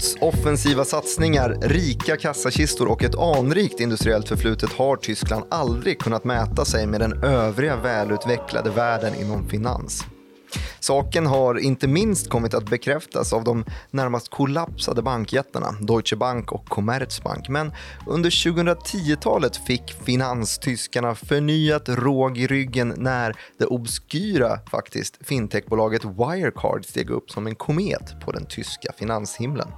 Trots offensiva satsningar, rika kassakistor och ett anrikt industriellt förflutet har Tyskland aldrig kunnat mäta sig med den övriga välutvecklade världen inom finans. Saken har inte minst kommit att bekräftas av de närmast kollapsade bankjättarna Deutsche Bank och Commerzbank. Men under 2010-talet fick finanstyskarna förnyat råg i ryggen när det obskyra faktiskt fintechbolaget Wirecard steg upp som en komet på den tyska finanshimlen.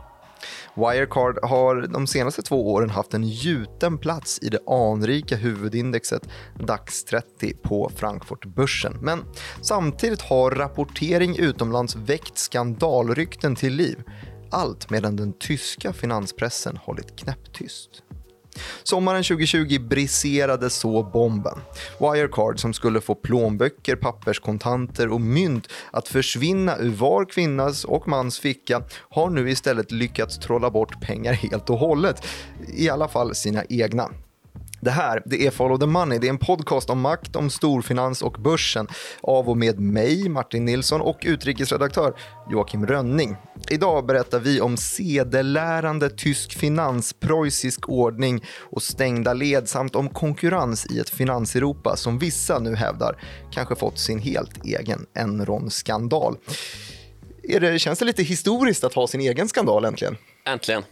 Wirecard har de senaste två åren haft en gjuten plats i det anrika huvudindexet DAX 30 på Frankfurtbörsen. Men samtidigt har rapportering utomlands väckt skandalrykten till liv. Allt medan den tyska finanspressen hållit knäpptyst. Sommaren 2020 briserade så bomben. Wirecard som skulle få plånböcker, papperskontanter och mynt att försvinna ur var kvinnas och mans ficka har nu istället lyckats trolla bort pengar helt och hållet. I alla fall sina egna. Det här det är Follow the Money. Det är en podcast om makt, om storfinans och börsen av och med mig, Martin Nilsson och utrikesredaktör Joakim Rönning. Idag berättar vi om sedelärande tysk finans, preussisk ordning och stängda led samt om konkurrens i ett finanseuropa som vissa nu hävdar kanske fått sin helt egen Enron-skandal. Det, känns det lite historiskt att ha sin egen skandal äntligen? Äntligen.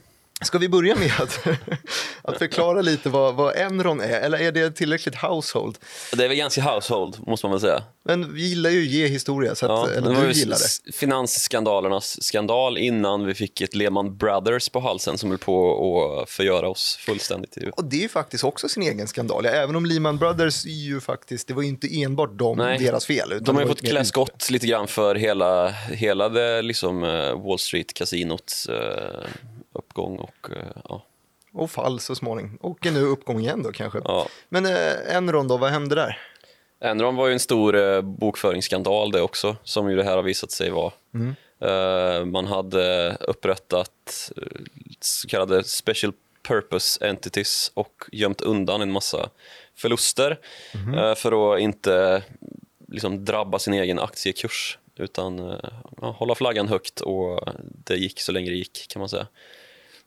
Ska vi börja med att, att förklara lite vad, vad Enron är? Eller är det tillräckligt household? Det är väl ganska household, måste man väl säga. Men vi gillar ju att ge historia, så att, Ja, eller du gillar det. finansskandalernas skandal innan vi fick ett Lehman Brothers på halsen som höll på att förgöra oss fullständigt. Och det är faktiskt också sin egen skandal. Ja, även om Lehman Brothers är ju faktiskt, det var ju inte enbart dem, Nej. deras fel. Utan De har fått klä skott lite grann för hela, hela det liksom, eh, Wall Street-kasinots eh, uppgång och eh, ja. Och fall så småningom. Och nu uppgång igen då kanske. ja. Men eh, Enron då, vad hände där? Enron var ju en stor eh, bokföringsskandal det också, som ju det här har visat sig vara. Eh, man hade upprättat så kallade special purpose entities och gömt undan en massa förluster eh, för att inte liksom, drabba sin egen aktiekurs utan ja, hålla flaggan högt och det gick så länge det gick kan man säga.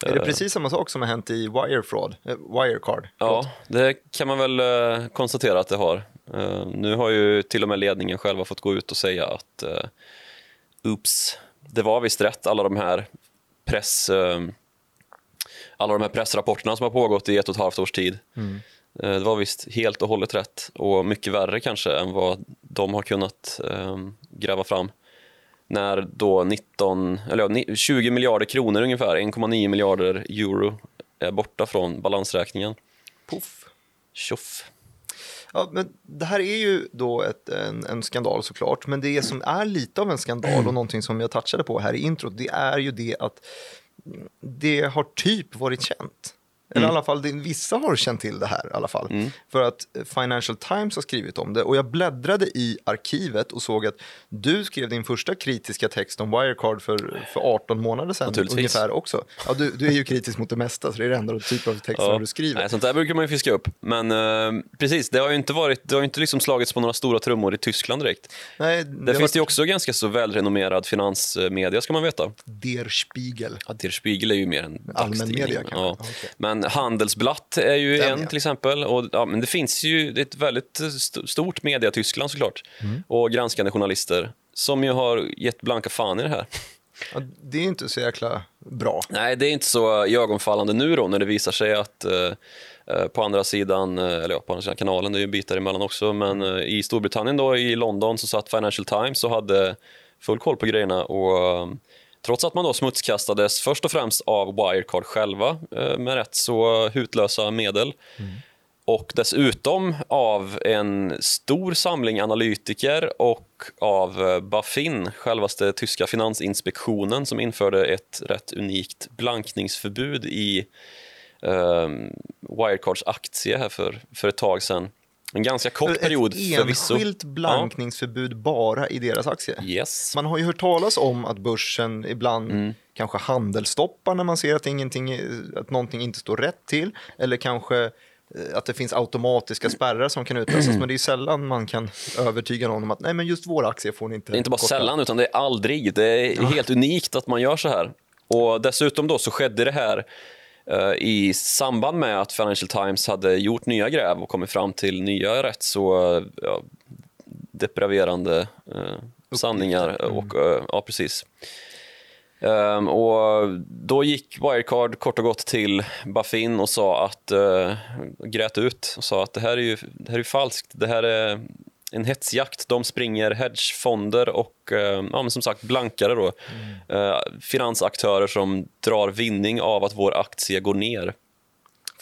Är det precis samma sak som har hänt i Wire Fraud? Eh, Wirecard? Ja, det kan man väl eh, konstatera att det har. Eh, nu har ju till och med ledningen själva fått gå ut och säga att oops, det var visst rätt alla de här press eh, alla de här pressrapporterna som har pågått i ett och ett halvt års tid. Eh, det var visst helt och hållet rätt och mycket värre kanske än vad de har kunnat eh, gräva fram. När då 19, eller ja, ni- 20 miljarder kronor ungefär, 1,9 miljarder euro är borta från balansräkningen. Puff. Tjoff. Ja, men det här är ju då ett, en, en skandal såklart, men det som är lite av en skandal och någonting som jag touchade på här i introt, det är ju det att det har typ varit känt. Eller i alla fall, vissa har känt till det här i alla fall. För att Financial Times har skrivit om det och jag bläddrade i arkivet och såg att du skrev din första kritiska text om Wirecard för, för 18 månader sedan ungefär också. Ja, du, du är ju kritisk mot det mesta, så det är det enda typ av texterna du skriver. Nej, sånt där brukar man ju fiska upp. Men eh, precis, det har ju inte, varit, det har inte liksom slagits på några stora trummor i Tyskland direkt. Nej, Där det har finns det ju varit också ganska så välrenommerad finansmedia ska man veta. Der Spiegel. Ja, Der Spiegel är ju mer en Allmän media kanske? Ja. Ja, okej. Men Handelsblatt är ju Den, en ja. till exempel. Och, ja, men det finns ju det ett väldigt st- stort media i Tyskland såklart. Mm. Och granskande journalister som ju har gett blanka fan i det här. Ja, det är inte så jäkla bra. Nej, det är inte så iögonfallande nu då när det visar sig att eh, eh, på andra sidan, eh, eller ja, på andra sidan kanalen, det är ju bitar emellan också, men eh, i Storbritannien då, i London, så satt Financial Times och hade full koll på grejerna och trots att man då smutskastades först och främst av Wirecard själva eh, med rätt så hutlösa medel och dessutom av en stor samling analytiker och av eh, Bafin, självaste tyska finansinspektionen som införde ett rätt unikt blankningsförbud i eh, Wirecards aktie här för, för ett tag sedan. En ganska kort period Ett förvisso. enskilt blankningsförbud bara i deras aktie. Ja. Yes. Man har ju hört talas om att börsen ibland Mm. kanske handelstoppar när man ser att, ingenting, att någonting inte står rätt till. Eller kanske eh, att det finns automatiska spärrar som kan utlösas. Men det är sällan man kan övertyga någon om att nej men just vår aktie får ni inte Det är inte bara korta. sällan, utan det är aldrig. Det är helt unikt att man gör så här. och dessutom då så skedde det här i samband med att Financial Times hade gjort nya gräv och kommit fram till nya rätt så eh, ja, depraverande eh, sanningar. Och, eh, ja, precis. Um, och då gick Wirecard kort och gott till Baffin och sa att, uh, grät ut och sa att det här är ju det här är falskt. Det här är en hetsjakt. De springer hedgefonder och uh, ja, men som sagt blankare då. Mm. Uh, finansaktörer som drar vinning av att vår aktie går ner.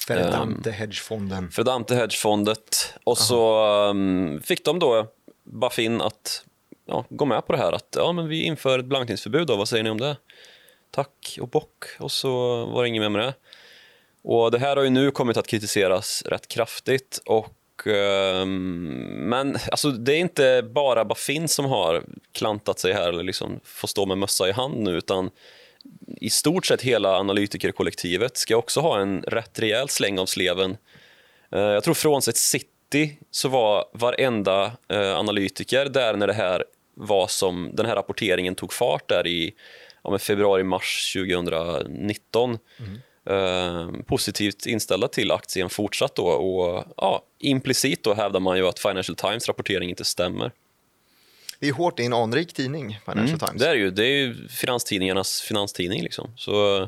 Verdamte um, hedgefonden. Verdamte hedgefondet. Och Aha. så fick de då Baffin att ja, gå med på det här. Att ja, men vi inför ett blankningsförbud. Då. Vad säger ni om det? tack och bock och så var det inget mer med det. Och det här har ju nu kommit att kritiseras rätt kraftigt och Ehm, men alltså, det är inte bara Bafin som har klantat sig här eller liksom får stå med mössa i hand nu utan i stort sett hela analytikerkollektivet ska också ha en rätt rejäl släng av sleven. Eh, jag tror frånsett City så var varenda eh, analytiker där när det här var som den här rapporteringen tog fart där i ja, februari-mars 2019 mm eh, positivt inställda till aktien fortsatt då och ja, implicit då hävdar man ju att Financial Times rapportering inte stämmer. Det är hårt, det är en anrik tidning, Financial mm, Times. Det är, ju, det är ju finanstidningarnas finanstidning. Liksom. Så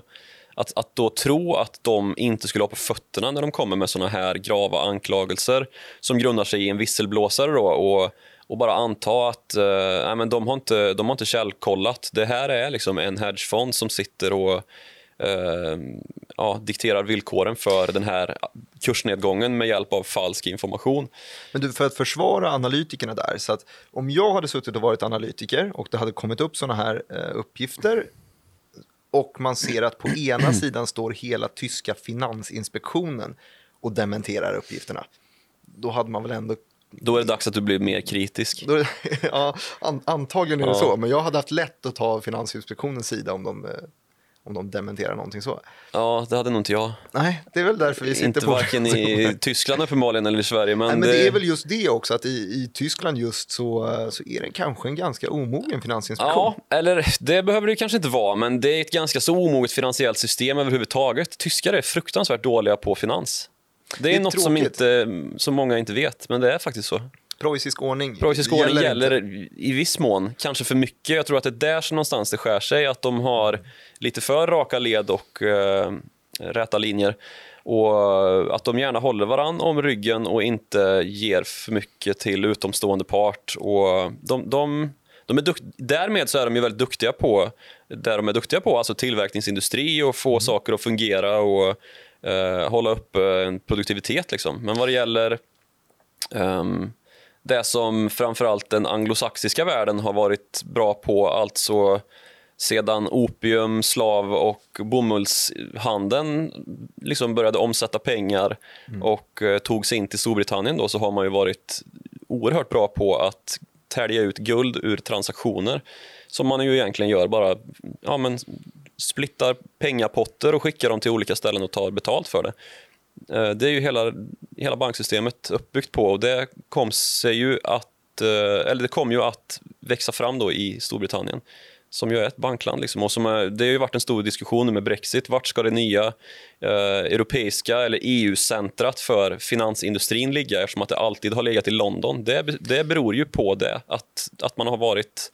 att, att då tro att de inte skulle ha på fötterna när de kommer med såna här grava anklagelser som grundar sig i en visselblåsare då, och och bara anta att eh, men de, har inte, de har inte källkollat. Det här är liksom en hedgefond som sitter och eh, ja, dikterar villkoren för den här kursnedgången med hjälp av falsk information. Men du, för att försvara analytikerna där, så att om jag hade suttit och varit analytiker och det hade kommit upp sådana här eh, uppgifter och man ser att på ena sidan står hela tyska finansinspektionen och dementerar uppgifterna, då hade man väl ändå då är det dags att du blir mer kritisk. Då, ja, an, antagligen är det ja. så, men jag hade haft lätt att ta Finansinspektionens sida om de, eh, om de dementerar någonting så. Ja, det hade nog inte jag. Nej, det är väl därför vi sitter inte på... Inte varken i Tyskland uppenbarligen eller i Sverige. Men, Nej, men det... det... är väl just det också, att i, i Tyskland just så, så är det kanske en ganska omogen finansinspektion. Ja, eller det behöver det kanske inte vara, men det är ett ganska så omoget finansiellt system överhuvudtaget. Tyskar är fruktansvärt dåliga på finans. Det är, det är något som, inte, som många inte vet, men det är faktiskt så. Preussisk ordning, Preussisk ordning gäller, gäller i viss mån, kanske för mycket. Jag tror att det är där som någonstans det skär sig, att de har lite för raka led och uh, räta linjer. Och att de gärna håller varann om ryggen och inte ger för mycket till utomstående part. Och de, de, de är dukt, därmed så är de ju väldigt duktiga på det de är duktiga på, alltså tillverkningsindustri och få mm. saker att fungera och eh, hålla upp eh, en produktivitet. Liksom. Men vad det gäller um, det som framförallt den anglosaxiska världen har varit bra på, alltså sedan opium, slav och bomullshandeln liksom började omsätta pengar mm. och eh, tog sig in till Storbritannien då, så har man ju varit oerhört bra på att tälja ut guld ur transaktioner som man ju egentligen gör bara ja, men splittar pengapotter och skickar dem till olika ställen och tar betalt för det. Eh, det är ju hela, hela banksystemet uppbyggt på och det kom sig ju att, eh, eller det kom ju att växa fram då i Storbritannien som ju är ett bankland. Liksom. Och som är, det har ju varit en stor diskussion med Brexit. Vart ska det nya eh, europeiska eller EU-centrat för finansindustrin ligga eftersom att det alltid har legat i London? Det, det beror ju på det, att, att man har varit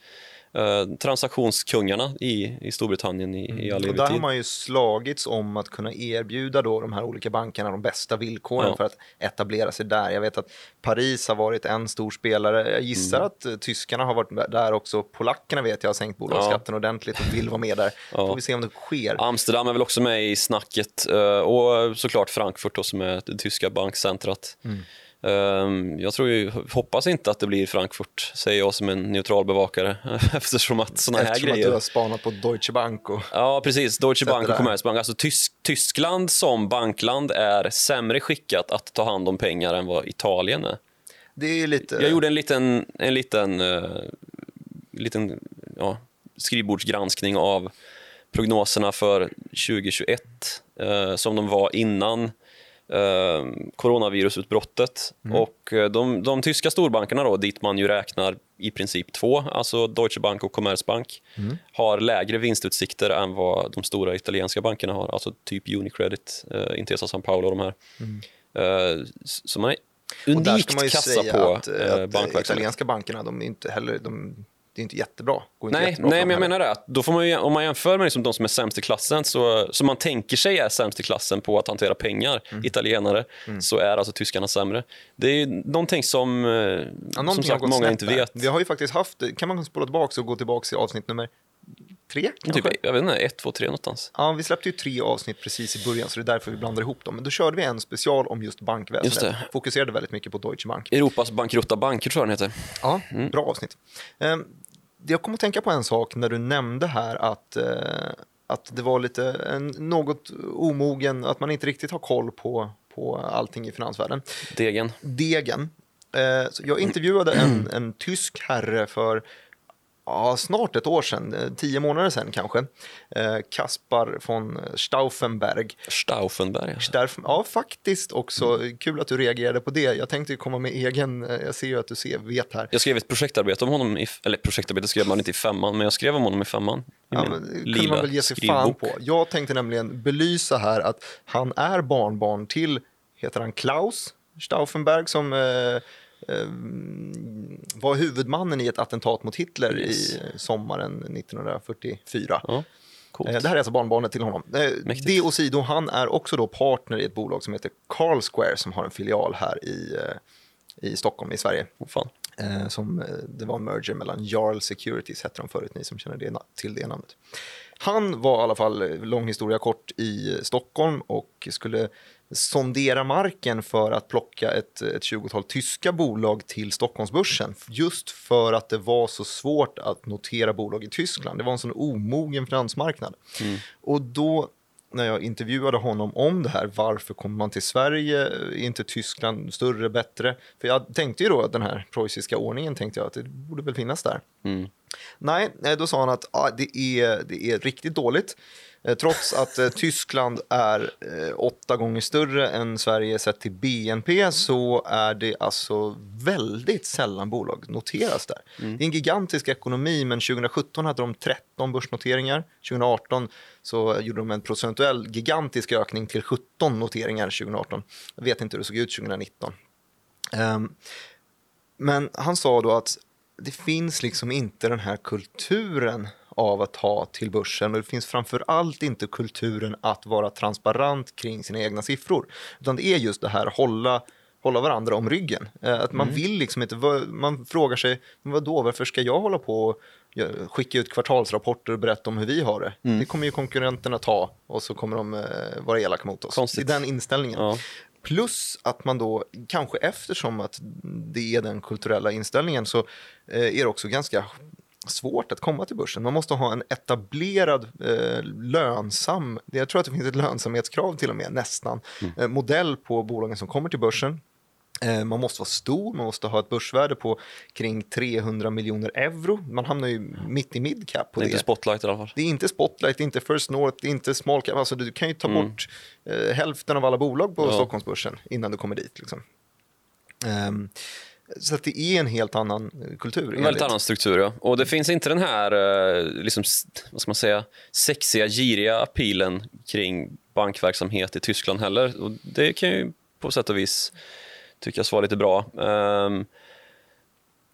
Eh, transaktionskungarna i, i Storbritannien i, i all mm. Och där har man ju slagits om att kunna erbjuda då de här olika bankerna de bästa villkoren ja. för att etablera sig där. Jag vet att Paris har varit en stor spelare. Jag gissar mm. att uh, tyskarna har varit där också. Polackerna vet jag har sänkt bolagsskatten ja. ordentligt och vill vara med där. Ja. Får vi se om det sker. Amsterdam är väl också med i snacket uh, och såklart Frankfurt då, som är det tyska bankcentrat. Mm. Ehm, jag tror ju, hoppas inte att det blir Frankfurt, säger jag som en neutral bevakare eftersom att såna här grejer... Eftersom att du har spanat på Deutsche Bank och... Ja, precis. Deutsche Bank och Commerzbank. Alltså Tysk, Tyskland som bankland är sämre skickat att ta hand om pengar än vad Italien är. Det är lite... Jag gjorde en liten, en liten, uh, liten ja, skrivbordsgranskning av prognoserna för 2021 uh, eh, som de var innan eh, coronavirusutbrottet. Och eh, de, de tyska storbankerna, då, dit man ju räknar i princip två, alltså Deutsche Bank och Commerzbank, har lägre vinstutsikter än vad de stora italienska bankerna har, alltså typ Unicredit, eh, Intesa San Paolo och de här. Eh, s- så man är unikt kassa på att, eh, att de bankverksamhet. italienska bankerna, de är inte heller, de, det är inte jättebra. Går inte Nej, jättebra nej men jag menar det. att Då får man ju, om man jämför med liksom de som är sämst i klassen, så, som man tänker sig är sämst i klassen på att hantera pengar, Mm. italienare, så är alltså tyskarna sämre. Det är någonting som, eh, Ja, som någonting har sagt många snett inte vet. Vi har ju faktiskt haft, kan man spola tillbaka och gå tillbaka till avsnitt nummer tre? kanske? Typ, jag vet inte, ett, två, tre någonstans. Ja, vi släppte ju tre avsnitt precis i början, så det är därför vi blandar ihop dem. Men då körde vi en special om just bankväsendet. Just. Fokuserade väldigt mycket på Deutsche Bank. Europas bankrutta banker tror jag den heter. Ja, Mm. bra avsnitt. Ehm, Jag kom att tänka på en sak när du nämnde här att, eh, att det var lite en, något omogen, att man inte riktigt har koll på, på allting i finansvärlden. Degen. Degen. Eh, så jag intervjuade en, en tysk herre för ja, snart ett år sedan, eh, tio månader sedan kanske. Eh, Kaspar von Stauffenberg. Stauffenberg. Därför, ja, faktiskt också. Kul att du reagerade på det. Jag tänkte komma med egen, eh, jag ser ju att du ser, vet här. Jag skrev ett projektarbete om honom, i, eller projektarbete skrev man inte i femman, men jag skrev om honom i femman. I Ja, men, kunde man väl ge sig fan skrivbok. på. Jag tänkte nämligen belysa här att han är barnbarn till, heter han Klaus Stauffenberg som eh, var huvudmannen i ett attentat mot Hitler Yes. i sommaren 1944. Ja, coolt. Eh, Det här är alltså barnbarnet till honom. Eh, Mäktigt. Det och sido, han är också då partner i ett bolag som heter Carl Square som har en filial här i, eh, i Stockholm i Sverige. Oh, fan. Eh, som, eh, det var en merger mellan Jarl Securities, hette de förut, ni som känner det, till det namnet. Han var i alla fall, eh, lång historia kort, i Stockholm och skulle sondera marken för att plocka ett, ett 20-tal tyska bolag till Stockholmsbörsen. Just för att det var så svårt att notera bolag i Tyskland. Det var en sån omogen finansmarknad. Och då när jag intervjuade honom om det här, varför kommer man till Sverige, är inte Tyskland större, bättre? För jag tänkte ju då att den här preussiska ordningen tänkte jag att det borde väl finnas där. Mm. Nej, eh, då sa han att ah, det, är, det är riktigt dåligt. Eh, Trots att eh, Tyskland är eh, åtta gånger större än Sverige sett till BNP så är det alltså väldigt sällan bolag noteras där. Det är en gigantisk ekonomi men 2017 hade de 13 börsnoteringar. 2018 så gjorde de en procentuell gigantisk ökning till 17 noteringar 2018. Jag vet inte hur det såg ut 2019. Ehm, men han sa då att det finns liksom inte den här kulturen av att ta till börsen och det finns framför allt inte kulturen att vara transparent kring sina egna siffror. Utan det är just det här hålla, hålla varandra om ryggen. Eh, Att man vill liksom inte, vad- man frågar sig, men vadå, varför ska jag hålla på och skicka ut kvartalsrapporter och berätta om hur vi har det? Det kommer ju konkurrenterna ta och så kommer de eh, vara elaka mot oss. Konstigt. Det är den inställningen. Ja. Plus att man då, kanske eftersom att det är den kulturella inställningen, så eh, är det också ganska svårt att komma till börsen. Man måste ha en etablerad, eh, lönsam, jag tror att det finns ett lönsamhetskrav till och med, nästan, eh, modell på bolagen som kommer till börsen. Eh, Man måste vara stor, man måste ha ett börsvärde på kring 300 miljoner euro. Man hamnar ju mitt i midcap på Det är det. inte spotlight i alla fall. Det är inte Spotlight, det är inte First North, det är inte Small Cap. Alltså, du kan ju ta bort eh, hälften av alla bolag på Mm. Ja. Stockholmsbörsen innan du kommer dit. Liksom. Ehm, så att det är en helt annan eh, kultur. En väldigt enligt- annan struktur, ja. Och det finns inte den här, eh, liksom, vad ska man säga, sexiga, giriga appealen kring bankverksamhet i Tyskland heller. Och det kan ju på sätt och vis tyckas vara lite bra. Ehm,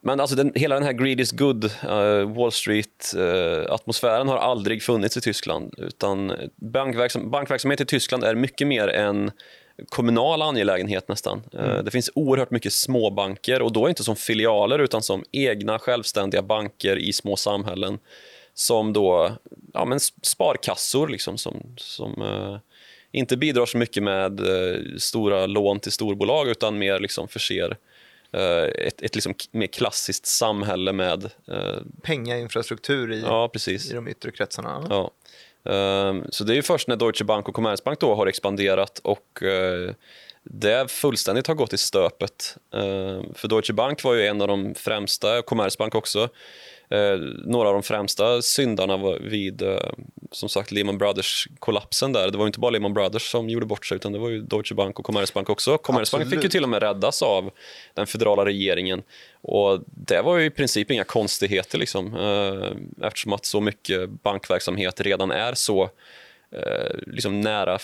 men alltså den, hela den här greed is good, eh, Wall Street-atmosfären har aldrig funnits i Tyskland. Utan bankverksam, bankverksamhet i Tyskland är mycket mer en kommunal angelägenhet nästan. Eh, Det finns oerhört mycket småbanker och då inte som filialer utan som egna självständiga banker i små samhällen som då, ja men sparkassor liksom som, som eh, inte bidrar så mycket med eh, stora lån till storbolag utan mer liksom förser eh, ett, ett liksom mer klassiskt samhälle med, eh, Pengainfrastruktur i, ja precis. i de yttre kretsarna. Ja. Ehm, så det är ju först när Deutsche Bank och Commerzbank då har expanderat och eh, det fullständigt har gått i stöpet. Ehm, för Deutsche Bank var ju en av de främsta, Commerzbank också, eh, några av de främsta syndarna var vid eh, som sagt Lehman Brothers-kollapsen där. Det var inte bara Lehman Brothers som gjorde bort sig utan det var ju Deutsche Bank och Commerzbank också. Commerzbank fick ju till och med räddas av den federala regeringen och det var ju i princip inga konstigheter liksom eh, eftersom att så mycket bankverksamhet redan är så eh, liksom nära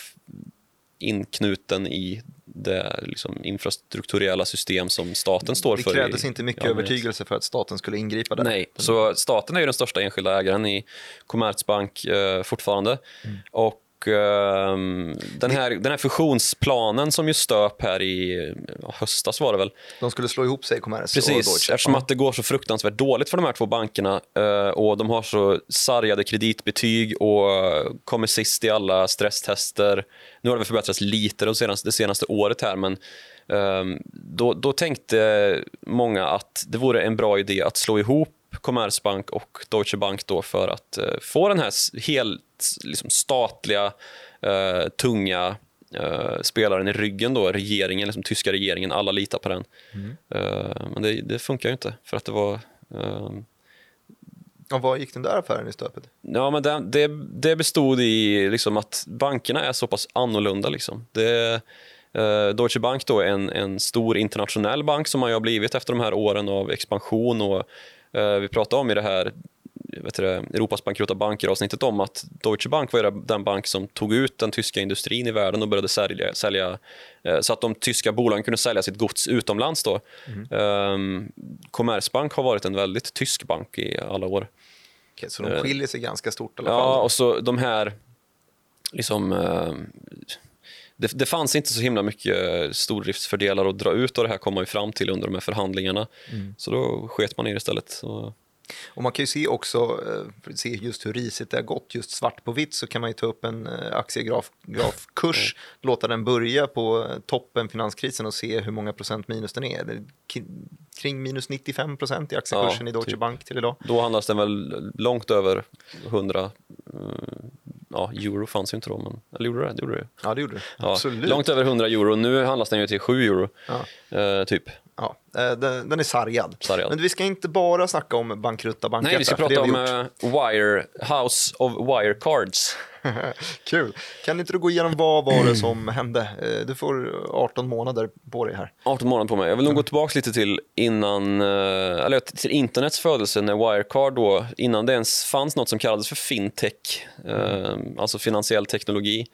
inknuten i det liksom, infrastrukturella system som staten står Det för. krävdes i- inte mycket övertygelse för att staten skulle ingripa där. Nej, så staten är ju den största enskilda ägaren i Commerzbank eh, fortfarande. Mm. Och ehm, den, här, den här fusionsplanen som ju stöp här i höstas var det väl. De skulle slå ihop sig, Commerce och Precis, Deutsche. eftersom att det går så fruktansvärt dåligt för de här två bankerna eh, och de har så sargade kreditbetyg och eh, kommer sist i alla stresstester. Nu har det förbättrats lite det senaste, det senaste året här men ehm, då, då tänkte många att det vore en bra idé att slå ihop Commerzbank och Deutsche Bank då för att eh, få den här helt liksom, statliga, eh, tunga eh, spelaren i ryggen, då, regeringen, liksom, tyska regeringen, alla litar på den. Eh, men det, det funkar ju inte för att det var ehm, Och vad gick den där affären i stöpet? Ja, men det, det, det bestod i liksom att bankerna är så pass annorlunda. Liksom. Det, eh, Deutsche Bank då är en, en stor internationell bank som man ju har blivit efter de här åren av expansion. Och, vi pratade om i det här vet du, Europas bankrutta banker-avsnittet om att Deutsche Bank var den bank som tog ut den tyska industrin i världen och började sälja, sälja eh, så att de tyska bolagen kunde sälja sitt gods utomlands. Då. Mm. Commerzbank har varit en väldigt tysk bank i alla år. Okej, så de skiljer sig ganska stort i alla Eh. Ja, fall. och så de här... Liksom, eh, det, det fanns inte så himla mycket stordriftsfördelar att dra ut och det här kom man ju fram till under de här förhandlingarna. Så då sket man i det istället. Och man kan ju se också, eh, se just hur risigt det har gått, just svart på vitt, så kan man ju ta upp en eh, aktiegrafkurs, låta den börja på eh, toppen finanskrisen och se hur många procent minus den är. Kring minus 95 procent i aktiekursen Ja, i Deutsche typ. Bank till idag. då handlas den väl långt över 100 eh, ja, euro fanns ju inte då, men eller gjorde det? det gjorde det. Ja, det gjorde det. Ja, Absolut. långt över 100 euro. Nu handlas den ju till 7 euro, Ja. eh, typ. Ja, eh, den, den är sargad. Sargad. Men vi ska inte bara snacka om bankrutta banker. Nej, vi ska prata om gjort. eh, Wire, House of Wirecards. Kul. Kan inte du gå igenom vad var det som hände? Eh, Du får 18 månader på dig här. 18 månader på mig. Jag vill nog gå tillbaka lite till innan, eller till internets födelse när Wirecard då, innan det ens fanns något som kallades för fintech, eh, alltså finansiell teknologi,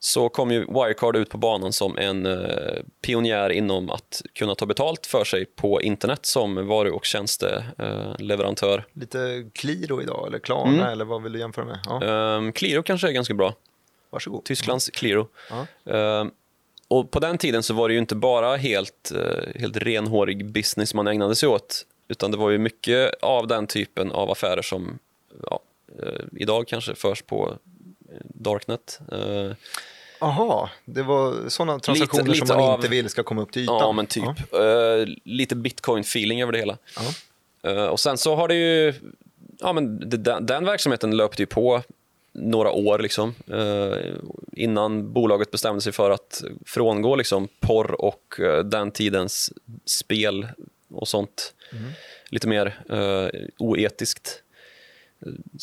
så kom ju Wirecard ut på banan som en eh, pionjär inom att kunna ta betalt för sig på internet som varu och tjänsteleverantör. Lite Qliro idag, eller Klarna, eller vad vill du jämföra med? Ja, Um, Qliro kanske är ganska bra. varsågod. Tysklands Qliro. Ja. Ehm, och på den tiden så var det ju inte bara helt, eh, helt renhårig business man ägnade sig åt, utan det var ju mycket av den typen av affärer som ja, eh, idag kanske förs på Darknet. Eh, Aha, det var sådana transaktioner lite som man av- inte vill ska komma upp till ytan. ja, men typ. Ja. Eh, lite bitcoin-feeling över det hela. Ja. Eh, och sen så har det ju, ja men den, den verksamheten löpte ju på några år liksom, innan bolaget bestämde sig för att frångå liksom, porr och den tidens spel och sånt. Lite mer eh, oetiskt,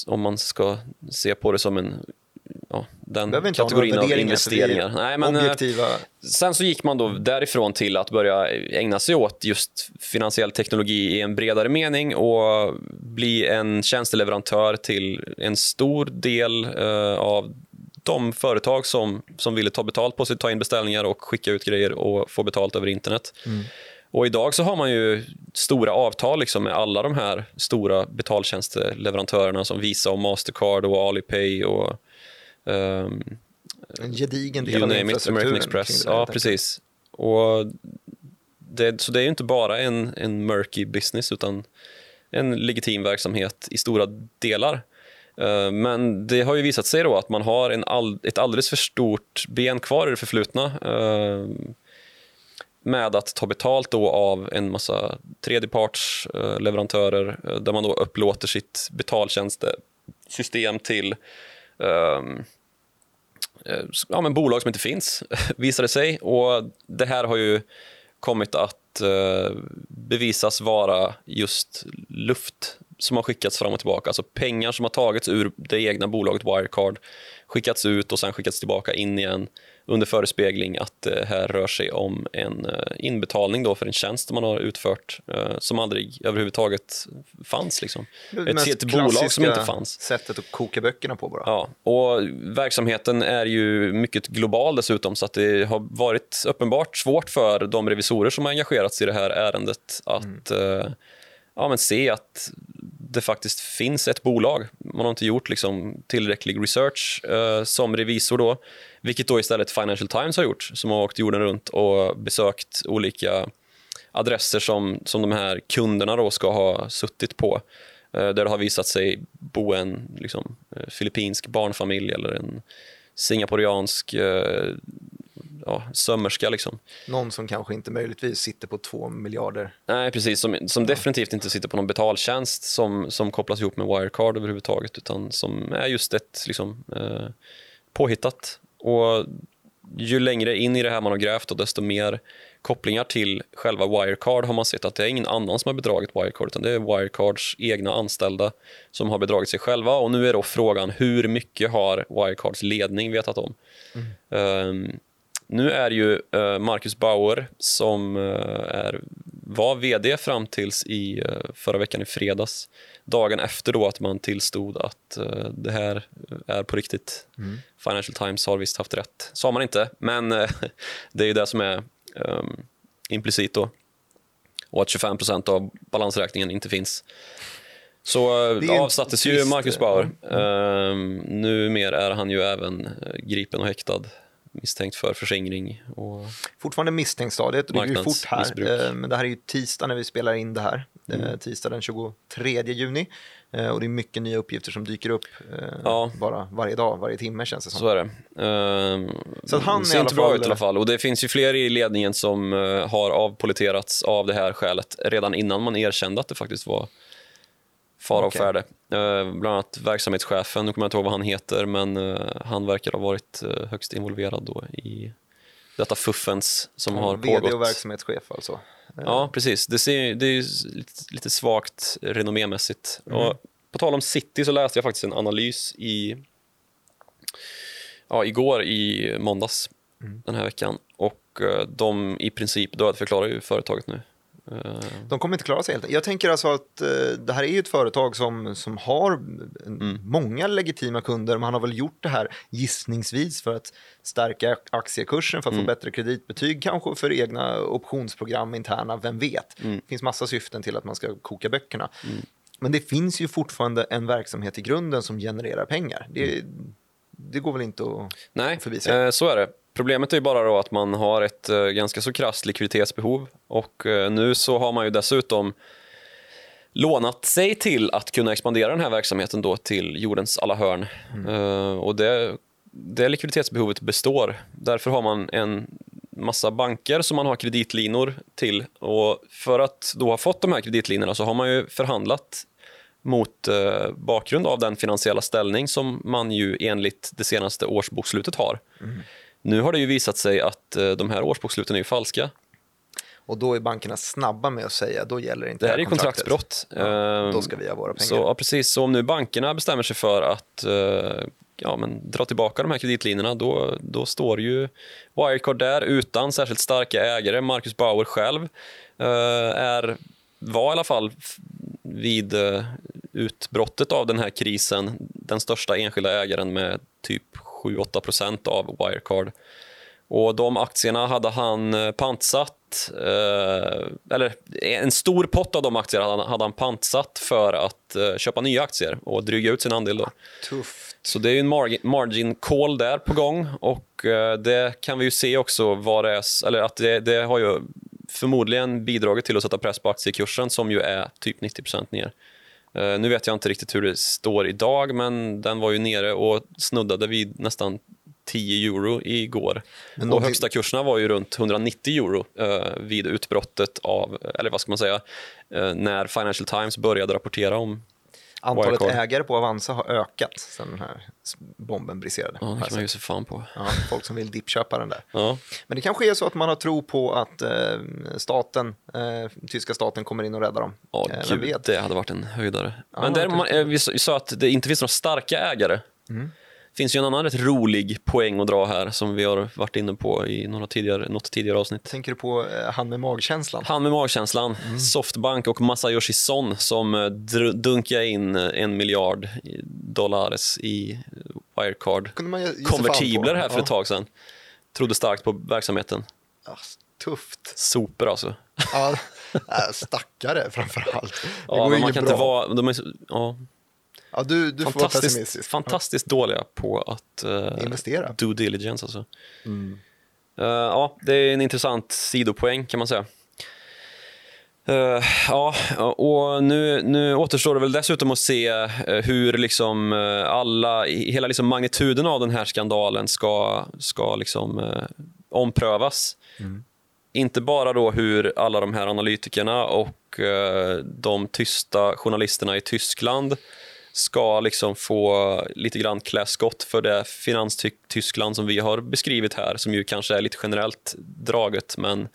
om man ska se på det som en ja, den kategorin av investeringar. Nej, men, eh, Objektiva. Sen så gick man då därifrån till att börja ägna sig åt just finansiell teknologi i en bredare mening och bli en tjänsteleverantör till en stor del eh, av de företag som, som ville ta betalt på sig, ta in beställningar och skicka ut grejer och få betalt över internet. Och idag så har man ju stora avtal liksom med alla de här stora betaltjänsteleverantörerna som Visa och Mastercard och Alipay och ehm, En gedigen del av infrastrukturen. American Express. Ja, precis. Och det, så det är ju inte bara en, en murky business utan en legitim verksamhet i stora delar. Eh, Men det har ju visat sig då att man har en all, ett alldeles för stort ben kvar i det förflutna eh, med att ta betalt då av en massa tredjepartsleverantörer eh, där man då upplåter sitt betaltjänstesystem till ehm, eh, Eh, ja, men bolag som inte finns, visar det sig. Och det här har ju kommit att eh, bevisas vara just luft som har skickats fram och tillbaka. Alltså pengar som har tagits ur det egna bolaget Wirecard, skickats ut och sen skickats tillbaka in igen under förespegling att det här rör sig om en eh, inbetalning då för en tjänst man har utfört eh, som aldrig överhuvudtaget fanns. Liksom. Ett, ett bolag som inte fanns. sättet att koka böckerna på bara. Ja, och verksamheten är ju mycket global dessutom så att det har varit uppenbart svårt för de revisorer som har engagerats i det här ärendet att eh, ja, men se att det faktiskt finns ett bolag. Man har inte gjort liksom, tillräcklig research eh, som revisor då, vilket då istället Financial Times har gjort som har åkt jorden runt och besökt olika adresser som, som de här kunderna då ska ha suttit på eh, där det har visat sig bo en liksom, eh, filippinsk barnfamilj eller en singaporiansk eh, ja, sömmerska. Liksom. Någon som kanske inte möjligtvis sitter på två miljarder. Nej, precis. Som, som definitivt inte sitter på någon betaltjänst som, som kopplas ihop med Wirecard överhuvudtaget utan som är just ett liksom, eh, påhittat. Och ju längre in i det här man har grävt och desto mer kopplingar till själva Wirecard har man sett att det är ingen annan som har bedragit Wirecard utan det är Wirecards egna anställda som har bedragit sig själva och nu är då frågan hur mycket har Wirecards ledning vetat om? Um, nu är ju uh, Marcus Bauer som uh, är, var vd fram tills i uh, förra veckan i fredags dagen efter då att man tillstod att det här är på riktigt. Financial Times har visst haft rätt. Sa man inte, men det är ju det som är um, implicit då. Och att 25 av balansräkningen inte finns. Så avsattes ju Marcus eh, Bauer. Um, numera är han ju även gripen och häktad misstänkt för förskingring. Och... Fortfarande misstänkt-stadiet det går ju fort här. Marknadsmissbruk. Eh, Men det här är ju tisdag när vi spelar in det här. Mm. Tisdag den 23 juni. Eh, Och det är mycket nya uppgifter som dyker upp eh, Ja. bara varje dag, varje timme känns det som. Så är det. Ehm, Så att han ser inte bra fall- ut i alla fall. Och det finns ju fler i ledningen som eh, har avpoliterats av det här skälet redan innan man erkände att det faktiskt var fara Okej. och färde. Eh, bland annat verksamhetschefen, nu kommer jag inte ihåg vad han heter, men eh, han verkar ha varit eh, högst involverad då i detta fuffens som har VD pågått. och verksamhetschef alltså. Ja, precis. Det, ser, det är ju lite, svagt renommémässigt. Mm. Och på tal om City så läste jag faktiskt en analys i ja, igår i måndags Mm. den här veckan. Och de i princip dödförklarar ju företaget nu. Eh, De kommer inte klara sig helt Jag tänker alltså att eh, det här är ju ett företag som, som har en- många legitima kunder. Man har väl gjort det här gissningsvis för att stärka aktiekursen, för att få bättre kreditbetyg, kanske för egna optionsprogram interna, vem vet. Det finns massa syften till att man ska koka böckerna. Men det finns ju fortfarande en verksamhet i grunden som genererar pengar. Det, det går väl inte att Nej, förbi sig. eh, så är det. Problemet är ju bara då att man har ett eh, ganska så krasst likviditetsbehov och eh, nu så har man ju dessutom lånat sig till att kunna expandera den här verksamheten då till jordens alla hörn. Eh, och det, det likviditetsbehovet består. Därför har man en massa banker som man har kreditlinor till och för att då ha fått de här kreditlinorna så har man ju förhandlat mot eh, bakgrund av den finansiella ställning som man ju enligt det senaste årsbokslutet har. Nu har det ju visat sig att eh, de här årsboksluten är ju falska. Och då är bankerna snabba med att säga, då gäller inte Det här är ju kontraktet. kontraktsbrott. Ja, då ska vi ha våra pengar. Så, ja, precis. Så om nu bankerna bestämmer sig för att eh, ja, men dra tillbaka de här kreditlinjerna då, då står ju Wirecard där utan särskilt starka ägare. Marcus Bauer själv eh, är, var i alla fall vid utbrottet av den här krisen den största enskilda ägaren med 7-8 procent av Wirecard. Och de aktierna hade han eh, pantsatt, eh, eller en stor pott av de aktierna hade han, hade han pantsatt för att eh, köpa nya aktier och dryga ut sin andel. Då. Tufft. Så det är en margin, margin call där på gång och det kan vi ju se också vad det är, eller att det, det har ju förmodligen bidragit till att sätta press på aktiekursen som ju är typ 90% ner. Eh, nu vet jag inte riktigt hur det står idag men den var ju nere och snuddade vid nästan 10 euro igår. Men och högsta kurserna var ju runt 190 euro eh, vid utbrottet av, eller vad ska man säga, eh, när Financial Times började rapportera om Antalet Wirecard. ägare på Avanza har ökat sedan den här bomben briserade. Ja, det kan man ju sett. se fan på. ja, folk som vill dippköpa den där. Ja. Men det kanske är så att man har tro på att eh, staten, eh, tyska staten kommer in och räddar dem. Ja, eh, gud, det hade varit en höjdare. Ja, Men där, man, eh, vi sa- vi sa att det inte finns några starka ägare. Mm. Finns ju en annan rätt rolig poäng att dra här som vi har varit inne på i några tidigare, något tidigare avsnitt. Tänker du på eh, han med magkänslan? Han med magkänslan, Mm. Softbank och Masayoshi Son som eh, dunkade in eh, en miljard dollars i Wirecard Kunde man ge- ge sig konvertibler fan på. här för ett Ja. tag sedan. Trodde starkt på verksamheten. Ja, tufft. Sopor alltså. Ja, äh, stackare framför allt. Det Ja, går man inget kan bra. inte vara... De är, ja, Ja, du, du får vara fantastiskt, pessimistisk. fantastiskt dåliga på att eh, Investera. do diligence. Alltså. Mm. Eh, ja, det är en intressant sidopoäng kan man säga. Eh, ja, och nu, nu återstår det väl dessutom att se hur liksom alla, hela liksom magnituden av den här skandalen ska, ska liksom, eh, omprövas. Inte bara då hur alla de här analytikerna och eh, de tysta journalisterna i Tyskland ska liksom få lite grann klä skott för det finanstyskland som vi har beskrivit här, som ju kanske är lite generellt draget, men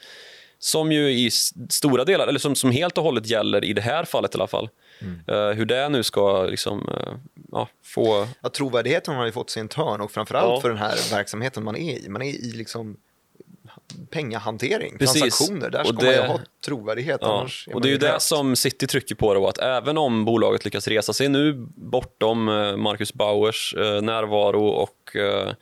som ju i stora delar, eller som, som helt och hållet gäller i det här fallet i alla fall. Eh, hur det nu ska liksom, eh, ja, få... Ja, trovärdigheten har ju fått sin törn och framförallt Ja. för den här verksamheten man är i. Man är i liksom pengahantering, Precis. transaktioner. Där Och ska man det- ju ha trovärdighet. Ja, och man det är ju det som City trycker på då, att även om bolaget lyckas resa sig nu bortom eh, Marcus Bauers eh, närvaro och eh,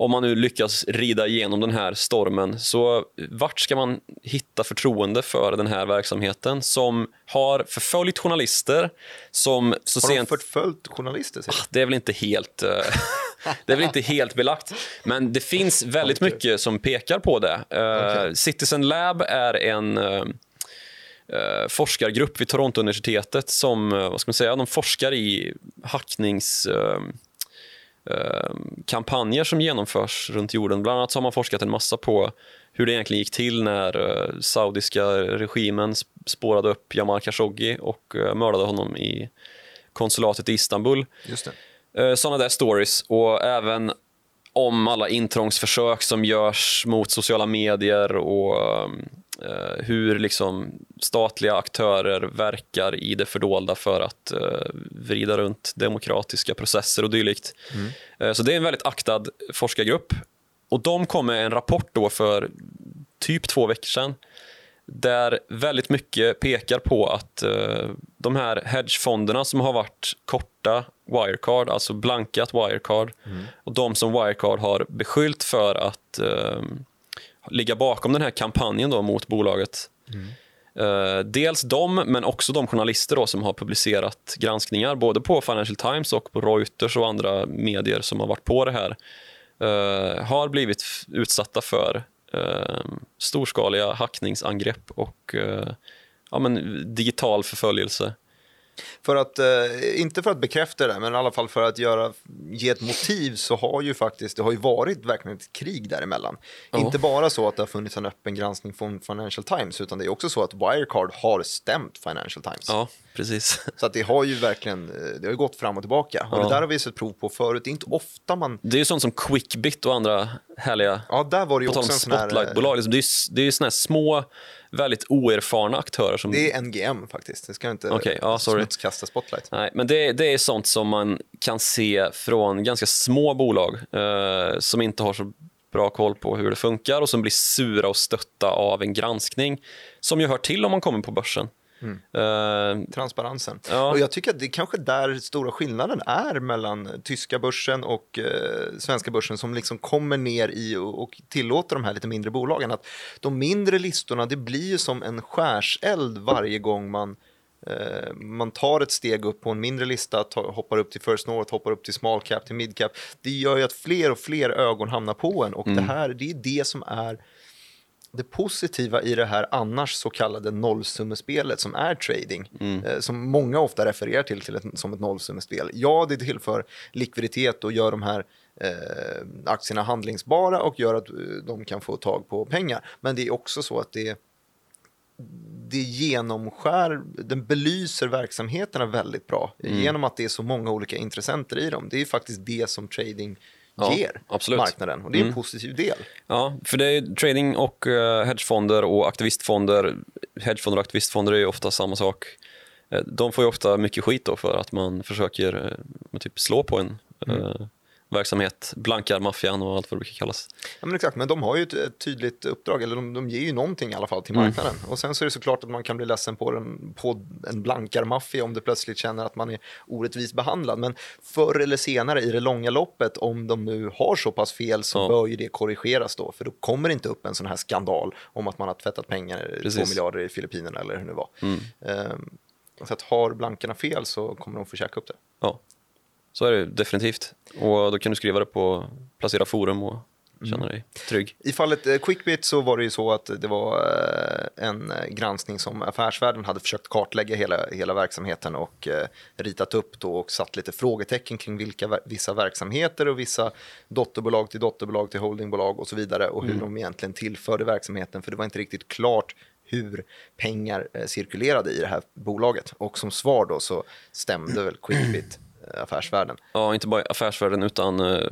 om man nu lyckas rida igenom den här stormen, så vart ska man hitta förtroende för den här verksamheten som har förföljt journalister, som så Har de sent... förföljt journalister? du? Det är väl inte helt, det är väl inte helt belagt, men det finns väldigt mycket som pekar på det. Eh, Okej. Citizen Lab är en eh, eh, forskargrupp vid Toronto-universitetet som vad ska man säga, de forskar i hacknings... Eh, eh, kampanjer som genomförs runt jorden. Bland annat så har man forskat en massa på hur det egentligen gick till när saudiska regimen sp- spårade upp Jamal Khashoggi och mördade honom i konsulatet i Istanbul. Just det. Eh, Sådana där stories och även om alla intrångsförsök som görs mot sociala medier och eh, hur liksom statliga aktörer verkar i det fördolda för att eh, vrida runt demokratiska processer och dylikt. Eh, så det är en väldigt aktad forskargrupp. Och de kom med en rapport då för typ två veckor sedan där väldigt mycket pekar på att eh, de här hedgefonderna som har varit korta Wirecard, alltså blankat Wirecard, och de som Wirecard har beskyllt för att eh, ligga bakom den här kampanjen då mot bolaget. Eh, dels de, men också de journalister då som har publicerat granskningar både på Financial Times och på Reuters och andra medier som har varit på det här eh, har blivit utsatta för Ehm, storskaliga hackningsangrepp och eh, ja, men digital förföljelse. För att, eh, inte för att bekräfta det, men i alla fall för att göra, ge ett motiv så har ju faktiskt, det har ju varit verkligen ett krig däremellan. Ja. Inte bara så att det har funnits en öppen granskning från Financial Times, utan det är också så att Wirecard har stämt Financial Times. Ja, precis. Så att det har ju verkligen, eh, det har gått fram och tillbaka. Och Ja. det där har vi sett prov på förut. Det är inte ofta man, Det är ju sånt som Quickbit och andra härliga ja där var det ju också en sån här, eh, spotlightbolag. Liksom, det är ju det är ju såna här små, väldigt oerfarna aktörer som det är NGM faktiskt, det ska inte ja, sorry. smutskasta Spotlight. Nej, men det, det är sånt som man kan se från ganska små bolag eh, som inte har så bra koll på hur det funkar och som blir sura och stötta av en granskning som ju hör till om man kommer på börsen. Eh, transparensen. Ja. Och jag tycker att det är kanske där stora skillnaden är mellan tyska börsen och eh, svenska börsen som liksom kommer ner i och, och tillåter de här lite mindre bolagen. Att de mindre listorna, det blir ju som en skärseld varje gång man eh, man tar ett steg upp på en mindre lista, tar, hoppar upp till First North, hoppar upp till small cap, till mid cap. Det gör ju att fler och fler ögon hamnar på en och det här, det är det som är det positiva i det här annars så kallade nollsummespelet som är trading, eh, som många ofta refererar till, till ett, som ett nollsummespel. Ja, det tillför likviditet och gör de här eh, aktierna handlingsbara och gör att eh, de kan få tag på pengar. Men det är också så att det det genomskär, den belyser verksamheterna väldigt bra Mm. genom att det är så många olika intressenter i dem. Det är ju faktiskt det som trading Ja, ger absolut. Mm. marknaden och det är en positiv del. Ja, för det är trading och eh, hedgefonder och aktivistfonder. Hedgefonder och aktivistfonder är ju ofta samma sak. Eh, de får ju ofta mycket skit då för att man försöker eh, typ slå på en eh, verksamhet, blankar maffian och allt vad det brukar kallas. Ja, men exakt, men de har ju ett, tydligt uppdrag, eller de, de ger ju någonting i alla fall till Mm. marknaden. Och sen så är det såklart att man kan bli ledsen på, den, på en blankarmaffia om du plötsligt känner att man är orättvist behandlad. Men förr eller senare i det långa loppet, om de nu har så pass fel så Ja. bör ju det korrigeras då. För då kommer det inte upp en sån här skandal om att man har tvättat pengar, två Precis. Mm. miljarder i Filippinerna eller hur det nu var. Ehm, så att har blankarna fel så kommer de få käka upp det. Ja, så är det definitivt. Och då kan du skriva det på Placera Forum och känna dig trygg. I fallet eh, Quickbit så var det ju så att det var eh, en eh, granskning som Affärsvärlden hade försökt kartlägga hela, hela verksamheten och ritat upp då och satt lite frågetecken kring vilka vissa verksamheter och vissa dotterbolag till dotterbolag till holdingbolag och så vidare och hur de egentligen tillförde verksamheten för det var inte riktigt klart hur pengar cirkulerade i det här bolaget och som svar då så stämde väl Quickbit Affärsvärlden. Ja, inte bara affärsvärlden utan eh,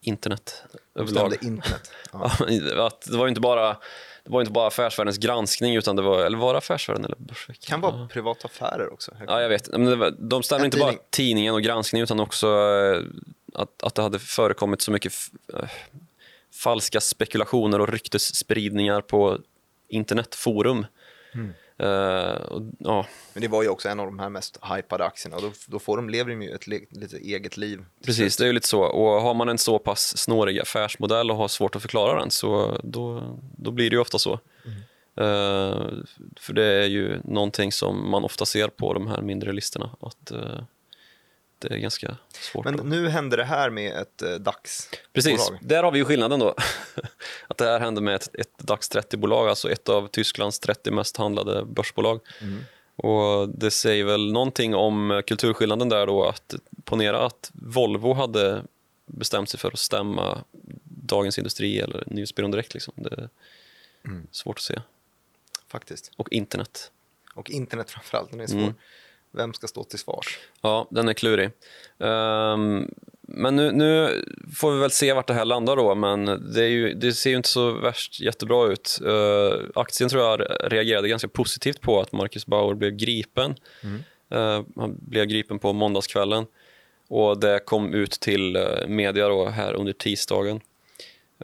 internet överlag. internet. Ja. Ja, att det var ju inte bara det var inte bara affärsvärldens granskning, utan det var, eller var det affärsvärlden eller Börsveckan? kan vara privata affärer också. Ja, jag vet. Men var, de stämde inte bara tidning. tidningen och granskningen utan också eh, att, att det hade förekommit så mycket eh, falska spekulationer och ryktesspridningar på internetforum. Mm. Eh, och, ja, Men det var ju också en av de här mest hypade aktierna och då, då får de, lever de ju ett le, lite eget liv. precis, det är ju lite så. Och har man en så pass snårig affärsmodell och har svårt att förklara den så då, då blir det ju ofta så. Eh, för det är ju någonting som man ofta ser på de här mindre listorna, att eh, det är ganska svårt. Men att- nu händer det här med ett eh, DAX-bolag. Precis, där har vi ju skillnaden då. att det här hände med ett, ett DAX 30-bolag, alltså ett av Tysklands 30 mest handlade börsbolag. Och det säger väl någonting om kulturskillnaden där då, att ponera att Volvo hade bestämt sig för att stämma Dagens Industri eller Nyhetsbyrån Direkt. Liksom. Det är svårt att se. Faktiskt. Och internet. Och internet framförallt, den är svår. Mm. Vem ska stå till svars? Ja, den är klurig. Ehm, men nu, nu får vi väl se vart det här landar då, men det, ju, det ser ju inte så värst jättebra ut. Uh, aktien tror jag reagerade ganska positivt på att Marcus Bauer blev gripen. Eh, han blev gripen på måndagskvällen och det kom ut till eh, media då här under tisdagen.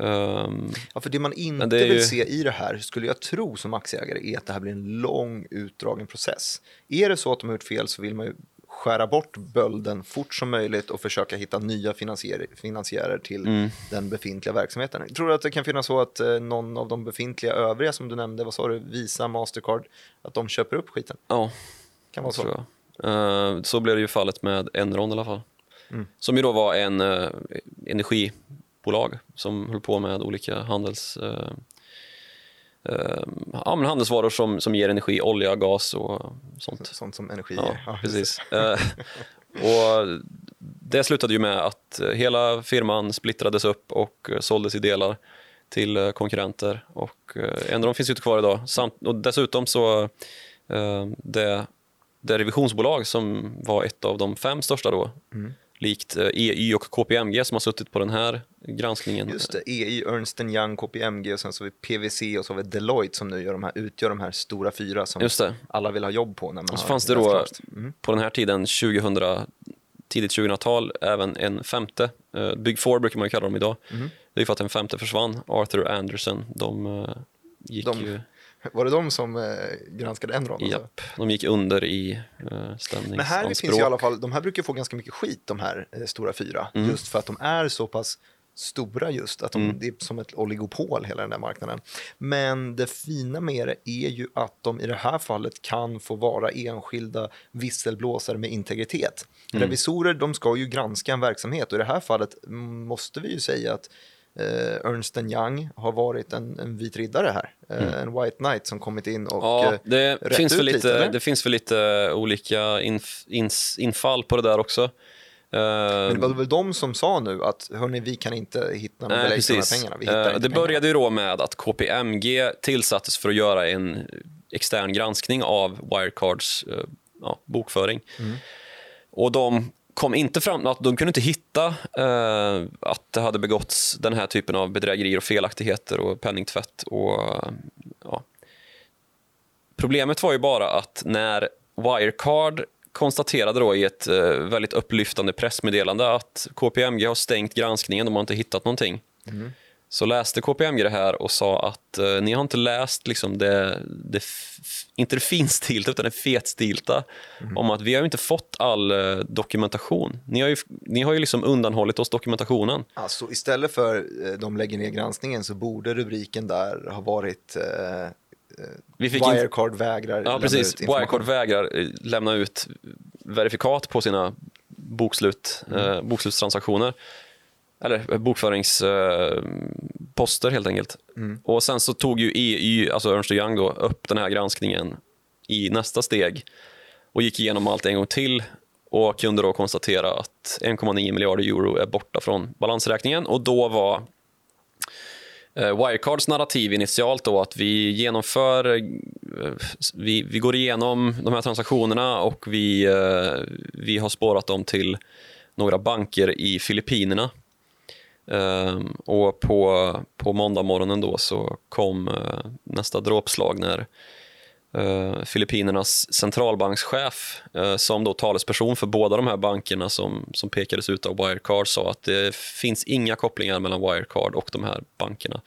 Ehm, Ja, för det man inte det är ju- vill se i det här, skulle jag tro som aktieägare, är att det här blir en lång utdragen process. Är det så att de har gjort fel så vill man ju skära bort bölden fort som möjligt och försöka hitta nya finansier finansiärer till Mm. den befintliga verksamheten. Tror du att det kan finnas så att eh, någon av de befintliga övriga som du nämnde, vad sa du, Visa, Mastercard, att de köper upp skiten? ja, Kan vara så. tror jag. Eh, så blev det ju fallet med Enron i alla fall. Mm. Som ju då var en uh, energibolag som höll på med olika handels, eh, eh, ja, men handelsvaror som, som ger energi, olja, gas och sånt. Sånt som energi Ja. Ja, precis. Eh, och det slutade ju med att eh, hela firman splittrades upp och eh, såldes i delar till konkurrenter. Och eh, Enron finns ju inte kvar idag. Samt, och dessutom så det, det revisionsbolag som var ett av de fem största då, Mm. Likt eh, EY och KPMG som har suttit på den här granskningen. Just det, EY, Ernst Young, KPMG och sen så har vi PWC och så har vi Deloitte som nu gör de här, utgör de här stora fyra som alla vill ha jobb på. När man Och så fanns det då. Mm. på den här tiden, 2000, tidigt 2000-tal, även en femte. Eh, Big Four brukar man ju kalla dem idag. Mm. Det är för att en femte försvann. Arthur Anderson, de eh, gick De- ju Var det de som eh, granskade Enron? alltså? japp, de gick under i eh, stämningsanspråk. Men här finns ju i alla fall, de här brukar få ganska mycket skit, de här eh, stora fyra. Mm. Just för att de är så pass stora just, att de, det är som ett oligopol hela den där marknaden. Men det fina med det är ju att de i det här fallet kan få vara enskilda visselblåsare med integritet. Mm. Revisorer, de ska ju granska en verksamhet och i det här fallet måste vi ju säga att eh, Ernst Young har varit en, en vit riddare här. Eh, En white knight som kommit in och Mm. Ja, eh, det rätt finns, ut väl lite, lite, det finns väl lite olika inf, ins, infall på det där också. Men det var väl de som sa nu att hörni, vi kan inte hitta belägg för de här pengarna. Vi hittar Eh, inte det pengarna. började ju då med att KPMG tillsattes för att göra en extern granskning av Wirecards eh, ja, bokföring. Mm. Och de kom inte fram, att de kunde inte hitta eh, att det hade begåtts den här typen av bedrägerier och felaktigheter och penningtvätt. Och, ja. Problemet var ju bara att när Wirecard konstaterade då i ett eh, väldigt upplyftande pressmeddelande att KPMG har stängt granskningen, de har inte hittat någonting. Mm. Så läste KPMG det här och sa att eh, ni har inte läst liksom det, det inte det finstilta utan det fetstilta om att vi har ju inte fått all eh, dokumentation. Ni har ju, ni har ju liksom undanhållit oss dokumentationen. Alltså, istället för eh, de lägger ner granskningen så borde rubriken där ha varit eh, Vi fick in- Wirecard vägrar Ja, lämna precis. ut. Wirecard vägrar eh, lämna ut verifikat på sina bokslut, eh, bokslutstransaktioner. Eller eh, bokföringsposter eh, helt enkelt. Och Sen så tog ju EU, alltså Ernst Young då, upp den här granskningen i nästa steg och gick igenom allt en gång till och kunde då konstatera att 1,9 miljarder euro är borta från balansräkningen och då var Eh, Wirecards narrativ initialt då att vi genomför, vi, vi går igenom de här transaktionerna och vi, vi har spårat dem till några banker i Filippinerna. Ehm, och på, på måndag morgonen då så kom eh, nästa dråpslag när eh, Filippinernas centralbankschef eh, som då talesperson för båda de här bankerna som, som pekades ut av Wirecard sa att det finns inga kopplingar mellan Wirecard och de här bankerna.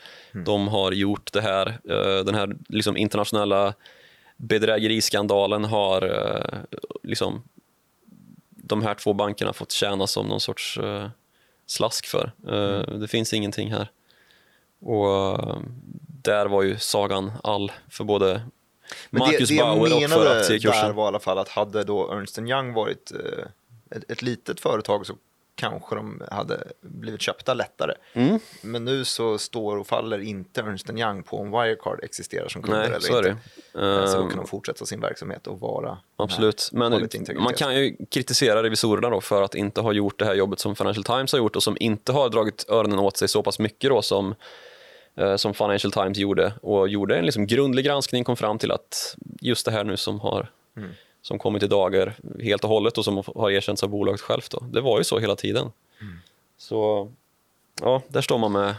De har gjort det här, den här liksom internationella bedrägeriskandalen har liksom de här två bankerna fått tjäna som någon sorts slask för. Eh, Det finns ingenting här. Och eh, där var ju sagan all för både Men Marcus det, det Bauer jag och för menade aktiekursen. där var i alla fall att hade då Ernst Young varit eh, ett, ett litet företag så kanske de hade blivit köpta lättare. Mm. Men nu så står och faller inte Ernst Young på om Wirecard existerar som kunder Nej, eller så är inte. det. Eh, Så då Ehm, kan de fortsätta sin verksamhet och vara Absolut, men man kan ju kritisera revisorerna då för att inte ha gjort det här jobbet som Financial Times har gjort och som inte har dragit öronen åt sig så pass mycket då som, eh, som Financial Times gjorde och gjorde en liksom grundlig granskning kom fram till att just det här nu som har Mm. Som kommit i dagar helt och hållet och som har erkänts av bolaget självt. Då. Det var ju så hela tiden. Mm. Så ja, där står man med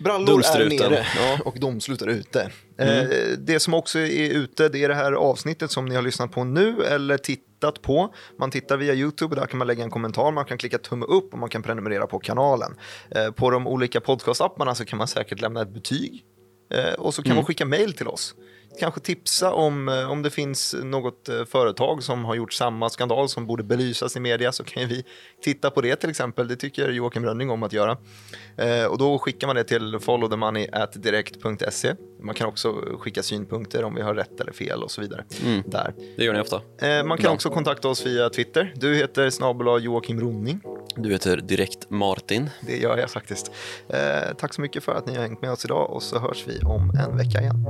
Brallor är nere ja. och domslut är ute. Eh, det som också är ute det är det här avsnittet som ni har lyssnat på nu eller tittat på. Man tittar via YouTube, där kan man lägga en kommentar, man kan klicka tumme upp och man kan prenumerera på kanalen. Eh, på de olika podcastapparna så kan man säkert lämna ett betyg eh, och så kan man skicka mail till oss. Kanske tipsa om, eh, om det finns något eh, företag som har gjort samma skandal som borde belysas i media så kan vi titta på det till exempel. Det tycker Joakim Rönning om att göra. Eh, och då skickar man det till followthemoney.direkt.se. Man kan också skicka synpunkter om vi har rätt eller fel och så vidare. Där. Det gör ni ofta. Eh, man kan Bra. också kontakta oss via Twitter. Du heter snabel Joakim Ronning. Du heter Direkt Martin. Det gör jag faktiskt. Eh, tack så mycket för att ni har hängt med oss idag och så hörs vi om en vecka igen.